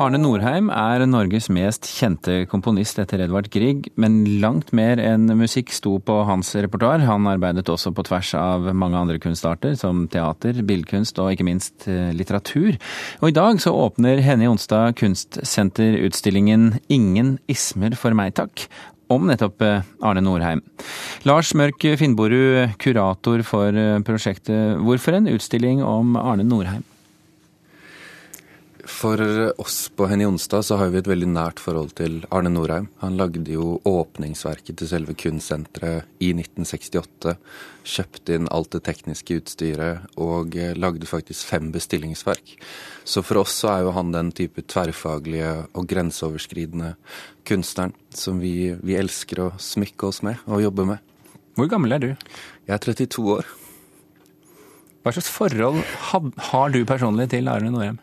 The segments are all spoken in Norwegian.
Arne Norheim er Norges mest kjente komponist etter Edvard Grieg, men langt mer enn musikk sto på hans repertoar. Han arbeidet også på tvers av mange andre kunstarter, som teater, billedkunst og ikke minst eh, litteratur. Og i dag så åpner Henny Onsdag Kunstsenter utstillingen Ingen ismer for meg, takk om nettopp eh, Arne Norheim. Lars Mørk Finnborud, kurator for eh, prosjektet. Hvorfor en utstilling om Arne Norheim? For oss på Henny Onsdag så har vi et veldig nært forhold til Arne Norheim. Han lagde jo åpningsverket til selve kunstsenteret i 1968. Kjøpte inn alt det tekniske utstyret og eh, lagde faktisk fem bestillingsverk. Så for oss så er jo han den type tverrfaglige og grenseoverskridende kunstneren som vi, vi elsker å smykke oss med og jobbe med. Hvor gammel er du? Jeg er 32 år. Hva slags forhold har du personlig til Arne Norheim?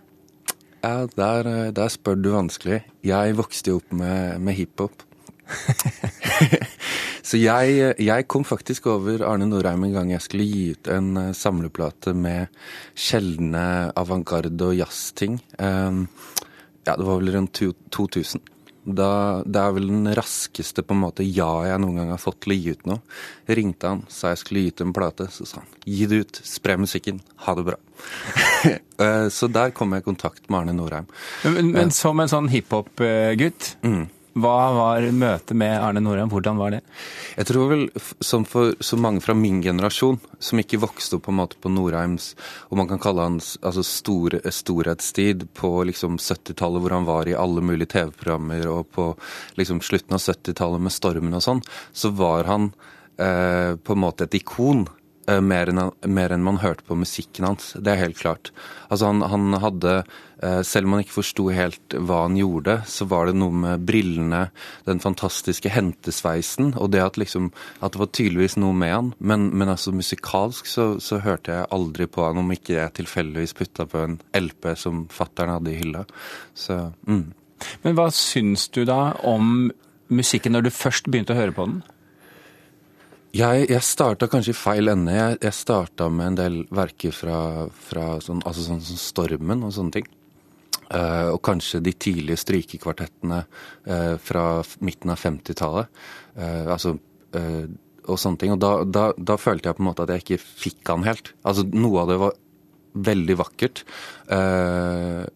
Ja, der, eh, der, spør du vanskelig. Jeg vokste jo opp med, med hiphop. så jeg, jeg, kom faktisk over Arne Norheim en gang jeg skulle gi ut en eh, samleplate med sjeldne avantgarde- og jazzting. Um, ja, det var vel rundt 2000. Da, det er vel den raskeste på en måte ja jeg noen gang har fått til å gi ut noe. Ringte han, sa jeg skulle gi ut en plate. Så sa han gi det ut, spre musikken, ha det bra. Eh, så der kom jeg i kontakt med Arne Norheim. Men, men som en sånn hiphop-gutt, mm. Hva var møtet med Arne Norheim? Hvordan var det? Jeg tror vel, som for så mange fra min generasjon, som ikke vokste opp på en måte på Norheims og man kan kalle hans altså store, storhetstid på liksom 70-tallet, hvor han var i alle mulige TV-programmer, og på liksom slutten av 70-tallet med Stormen og sånn, så var han eh, på en måte et ikon Eh, mer enn, mer enn, man hørte på musikken hans. Det er helt klart. Altså han, han hadde, eh, selv om man ikke forsto helt hva han gjorde, så var det noe med brillene, den fantastiske hentesveisen, og det at, liksom, at det var tydeligvis noe med han. Men, men altså musikalsk så, så, hørte jeg aldri på han om ikke jeg tilfeldigvis putta på en LP som fattern hadde i hylla. Så, mm. Men hva syns du da om musikken når du først begynte å høre på den? Jeg, jeg starta kanskje i feil ende. Jeg, jeg starta med en del verker fra, fra sånn, altså sånn, sånn Stormen og sånne ting. Uh, og kanskje de tidlige strykekvartettene uh, fra midten av 50-tallet. Uh, eh, altså, og sånne ting. Og da, da, da, følte jeg på en måte at jeg ikke fikk han helt. Altså, noe av det var veldig vakkert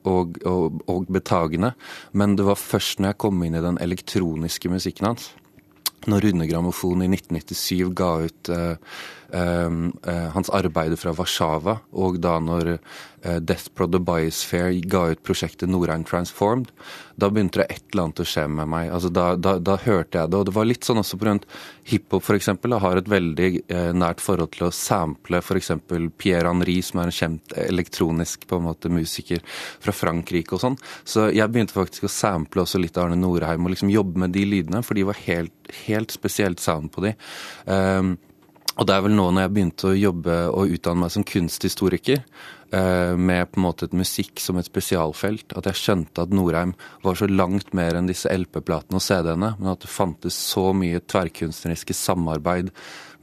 og, og, og betagende. Men det var først når jeg kom inn i den elektroniske musikken hans når Rune Grammofon i 1997 ga ut uh, hans arbeider fra Warszawa, og da når Death Death Prod Biosphere ga ut prosjektet Norheim Transformed, da begynte det et eller annet å skje med meg. Altså, da, da, da, hørte jeg det. Og det var litt sånn også grunn hiphop f.eks. har et veldig nært forhold til å sample f.eks. Pierre Henri, som er en kjent elektronisk på en måte musiker fra Frankrike og sånn. Så jeg begynte faktisk å sample også litt Arne Norheim og liksom jobbe med de lydene, for de var helt, helt spesielt sound på de. Um, og det er vel nå når jeg begynte å jobbe og utdanne meg som kunsthistoriker, eh, med på en måte et musikk som et spesialfelt, at jeg skjønte at Norheim var så langt mer enn disse LP-platene og CD-ene, men at det fantes så mye tverrkunstneriske samarbeid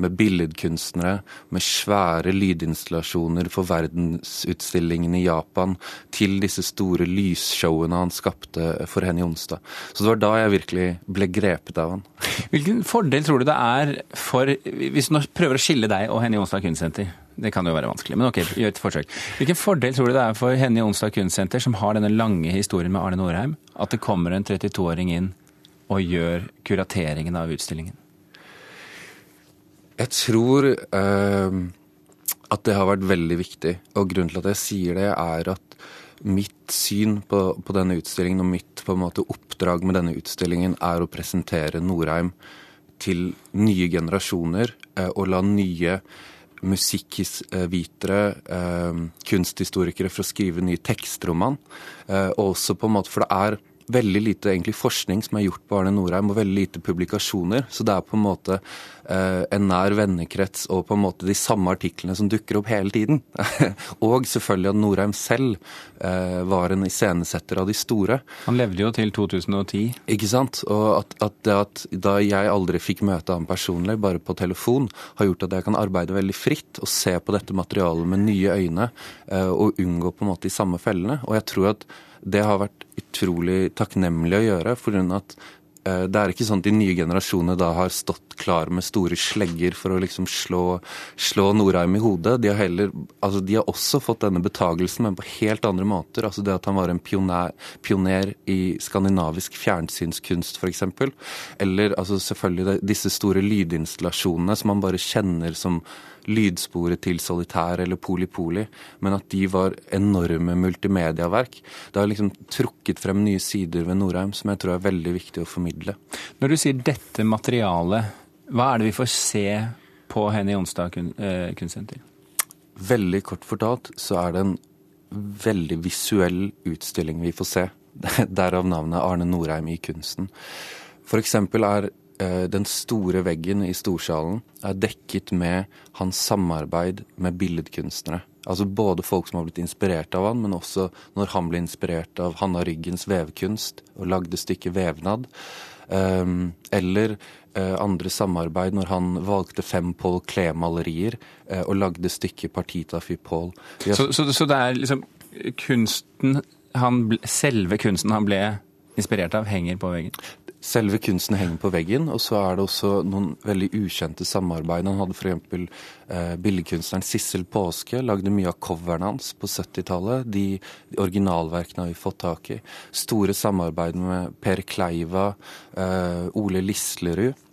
med billedkunstnere, med svære lydinstallasjoner for verdensutstillingen i Japan, til disse store lysshowene han skapte for Henny Onsdag. Så det var da jeg virkelig ble grepet av han. Hvilken fordel tror du det er for Hvis du prøver å skille deg og Henny Onsdag Kunstsenter det kan jo være vanskelig, men ok, gjør et forsøk. Hvilken fordel tror du det er for Henny Onsdag Kunstsenter, som har denne lange historien med Arne Norheim, at det kommer en 32-åring inn og gjør kurateringen av utstillingen? Jeg tror eh, at det har vært veldig viktig. Og grunnen til at jeg sier det, er at mitt syn på, på denne utstillingen og mitt måte oppdrag med denne utstillingen er å presentere Norheim til nye generasjoner eh, og la nye musikkvitere, eh, kunsthistorikere for å skrive nye tekster om han. og også på en måte, For det er veldig lite egentlig forskning som er gjort på Arne Norheim, og veldig lite publikasjoner. Så det er på en måte eh, en nær vennekrets og på en måte de samme artiklene som dukker opp hele tiden. og selvfølgelig at Norheim selv eh, var en iscenesetter av de store. Han levde jo til 2010. Ikke sant. Og at, at, at da jeg aldri fikk møte ham personlig, bare på telefon, har gjort at jeg kan arbeide veldig fritt og se på dette materialet med nye øyne, eh, og unngå på en måte de samme fellene. Og jeg tror at det har vært utrolig takknemlig å gjøre. For at Eh, det er ikke sånn at de nye generasjonene da har stått klar med store slegger for å liksom slå, slå Norheim i hodet. De har, heller, altså de har også fått denne betagelsen, men på helt andre måter. Altså det at han var en pioner, pioner i skandinavisk fjernsynskunst, f.eks. Eller altså selvfølgelig disse store lydinstallasjonene som man bare kjenner som lydsporet til Solitær eller Poli-Poli, men at de var enorme multimediaverk. Det har liksom trukket frem nye sider ved Norheim som jeg tror er veldig viktig å formidle. Når du sier dette materialet, hva er det vi får se på Henny Jonstad eh, kunstsenter? Veldig kort fortalt så er det en veldig visuell utstilling vi får se. Derav navnet Arne Norheim i kunsten. For eksempel er den store veggen i storsalen er dekket med hans samarbeid med billedkunstnere. Altså både folk som har blitt inspirert av han, men også når han ble inspirert av Hanna Ryggens vevkunst og lagde stykket Vevnad. Um, eller uh, andre samarbeid når han valgte fem Paul Klee-malerier uh, og lagde stykket Partita fy Paul. Har... Så, så, så, det er liksom kunsten han, Selve kunsten han ble inspirert av, henger på veggen? Selve kunsten henger på veggen, og så er det også noen veldig ukjente samarbeid. Han hadde f.eks. Eh, billedkunstneren Sissel Påske lagde mye av coverne hans på 70-tallet. De, de, originalverkene har vi fått tak i. Store samarbeid med Per Kleiva, eh, Ole Lislerud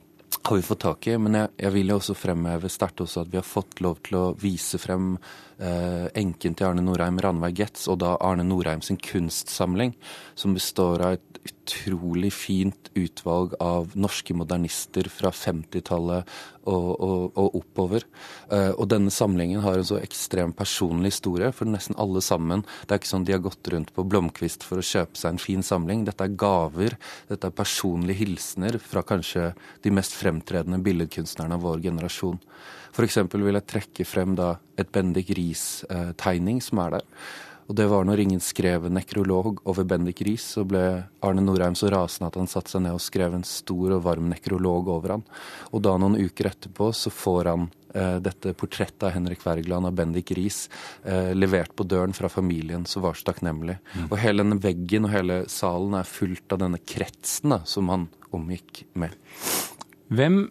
har vi fått tak i. Men jeg, jeg vil jo også fremheve sterkt også at vi har fått lov til å vise frem eh, enken til Arne Norheim, Ranveig Getz, og da Arne Norheim sin kunstsamling, som består av et utrolig fint utvalg av norske modernister fra 50-tallet og, og, og, oppover. Uh, og denne samlingen har en så ekstremt personlig historie, for nesten alle sammen Det er ikke sånn de har gått rundt på Blomkvist for å kjøpe seg en fin samling. Dette er gaver, dette er personlige hilsener fra kanskje de mest fremtredende billedkunstnerne av vår generasjon. F.eks. vil jeg trekke frem da et Bendik Riis-tegning uh, som er der. Og det var når ingen skrev en nekrolog over Bendik Riis, så ble Arne Norheim så rasende at han satte seg ned og skrev en stor og varm nekrolog over han. Og da noen uker etterpå så får han eh, dette portrettet av Henrik Wergeland av Bendik Riis eh, levert på døren fra familien, som var så takknemlig. Mm. Og hele denne veggen og hele salen er fullt av denne kretsen da, som han omgikk med. Hvem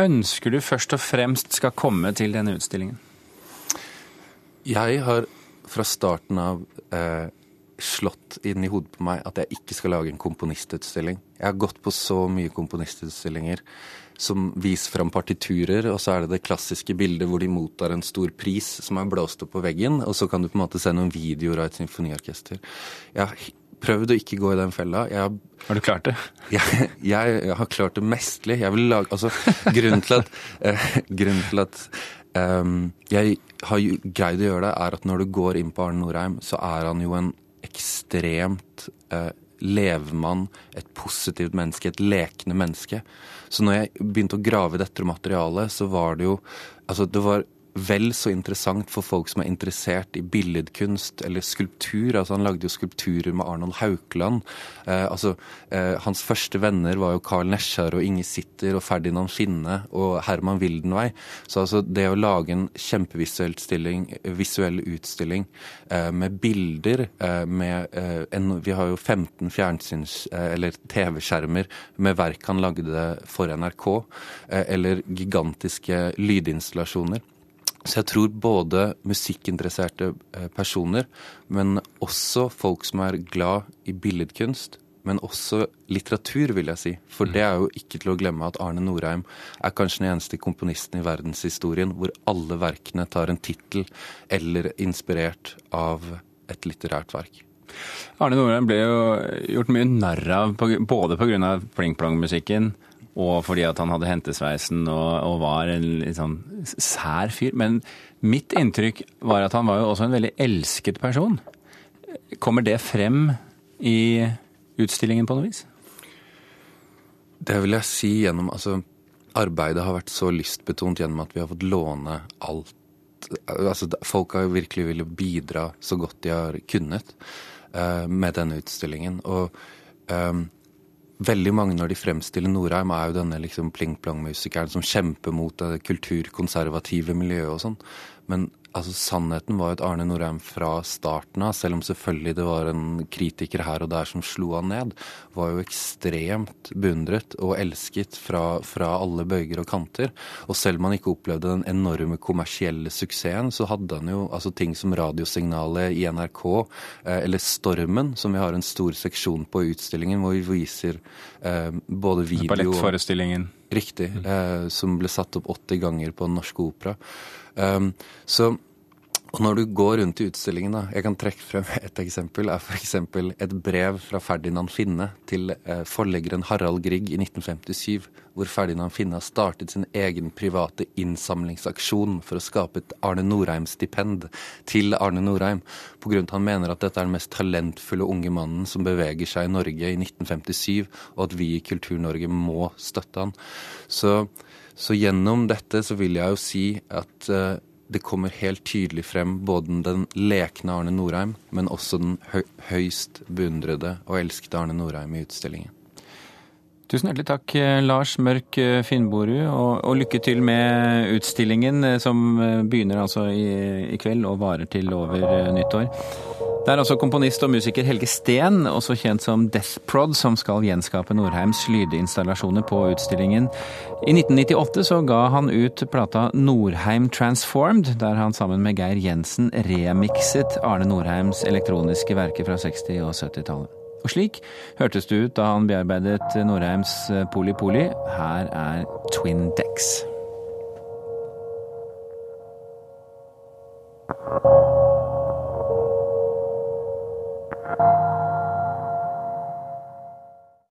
ønsker du først og fremst skal komme til denne utstillingen? Jeg har fra starten av eh, slått inn i hodet på meg at jeg ikke skal lage en komponistutstilling. Jeg har gått på så mye komponistutstillinger som viser fram partiturer, og så er det det klassiske bildet hvor de mottar en stor pris som er blåst opp på veggen, og så kan du på en måte se noen videoer av et symfoniorkester. Jeg har prøvd å ikke gå i den fella. Har, har du klart det? Jeg, jeg, jeg, har klart det. Jeg vil lage Altså, grunnen til at, eh, grunnen til at jeg har greid å gjøre det, er at når du går inn på Arne Norheim, så er han jo en ekstremt uh, levemann, et positivt menneske, et lekende menneske. Så når jeg begynte å grave i dette materialet, så var det jo Altså, det var vel så interessant for folk som er interessert i billedkunst eller skulptur. Altså, han lagde jo skulpturer med Arnold Haukeland. Eh, altså, eh, hans første venner var jo Carl Nesjar og Inge Sitter og Ferdinand Skinne og Herman Wildenvey. Så altså, det å lage en kjempevisuell visuell utstilling eh, med bilder eh, med eh, en, Vi har jo 15 fjernsyns- eh, eller TV-skjermer med verk han lagde for NRK, eller gigantiske lydinstallasjoner. Så jeg tror både musikkinteresserte eh, personer, men også folk som er glad i billedkunst, men også litteratur, vil jeg si. For det er jo ikke til å glemme at Arne Norheim er kanskje den eneste komponisten i verdenshistorien hvor alle verkene tar en tittel eller inspirert av et litterært verk. Arne Norheim ble jo gjort mye narr av både pga. pling-plong-musikken og fordi at han hadde hentesveisen og, og var en litt sånn sær fyr. Men mitt inntrykk var at han var jo også en veldig elsket person. Kommer det frem i utstillingen på noe vis? Det vil jeg si gjennom Altså, arbeidet har vært så lystbetont gjennom at vi har fått låne alt. Altså, folk har jo virkelig villet bidra så godt de har kunnet uh, med denne utstillingen. Og um, Veldig mange når de fremstiller Norheim, er jo denne liksom pling-plong-musikeren som kjemper mot det kulturkonservative miljøet og sånn. Men Altså, Sannheten var jo at Arne Norheim fra starten av, selv om selvfølgelig det var en kritiker her og der som slo han ned, var jo ekstremt beundret og elsket fra, fra alle bøyger og kanter. Og selv om han ikke opplevde den enorme kommersielle suksessen, så hadde han jo altså ting som radiosignalet i NRK, eh, eller Stormen, som vi har en stor seksjon på i utstillingen, hvor vi viser eh, både video Ballettforestillingen. Riktig. Eh, som ble satt opp 80 ganger på Den norske opera. Um, så og når du går rundt i utstillingen, da, jeg kan trekke frem et eksempel, er f.eks. et brev fra Ferdinand Finne til eh, forleggeren Harald Grieg i 1957, hvor Ferdinand Finne har startet sin egen private innsamlingsaksjon for å skape et Arne Norheim-stipend til Arne Norheim, på grunn av at han mener at dette er den mest talentfulle unge mannen som beveger seg i Norge i 1957, og at vi i Kultur-Norge må støtte han. Så, så, gjennom dette så vil jeg jo si at uh, det kommer helt tydelig frem både den lekne Arne Norheim, men også den høyst beundrede og elskede Arne Norheim i utstillingen. Tusen hjertelig takk, eh, Lars Mørk eh, Finnborud, og, og, lykke til med utstillingen, eh, som begynner altså i, i kveld og varer til over nyttår. Det er altså komponist og musiker Helge Steen, også kjent som Deathprod, som skal gjenskape Norheims lydinstallasjoner på utstillingen. I 1998 så ga han ut plata Norheim Transformed, der han sammen med Geir Jensen remikset Arne Norheims elektroniske verker fra 60- og 70-tallet. Og slik hørtes det ut da han bearbeidet Norheims Poli Poli. Her er Twin Decks. you.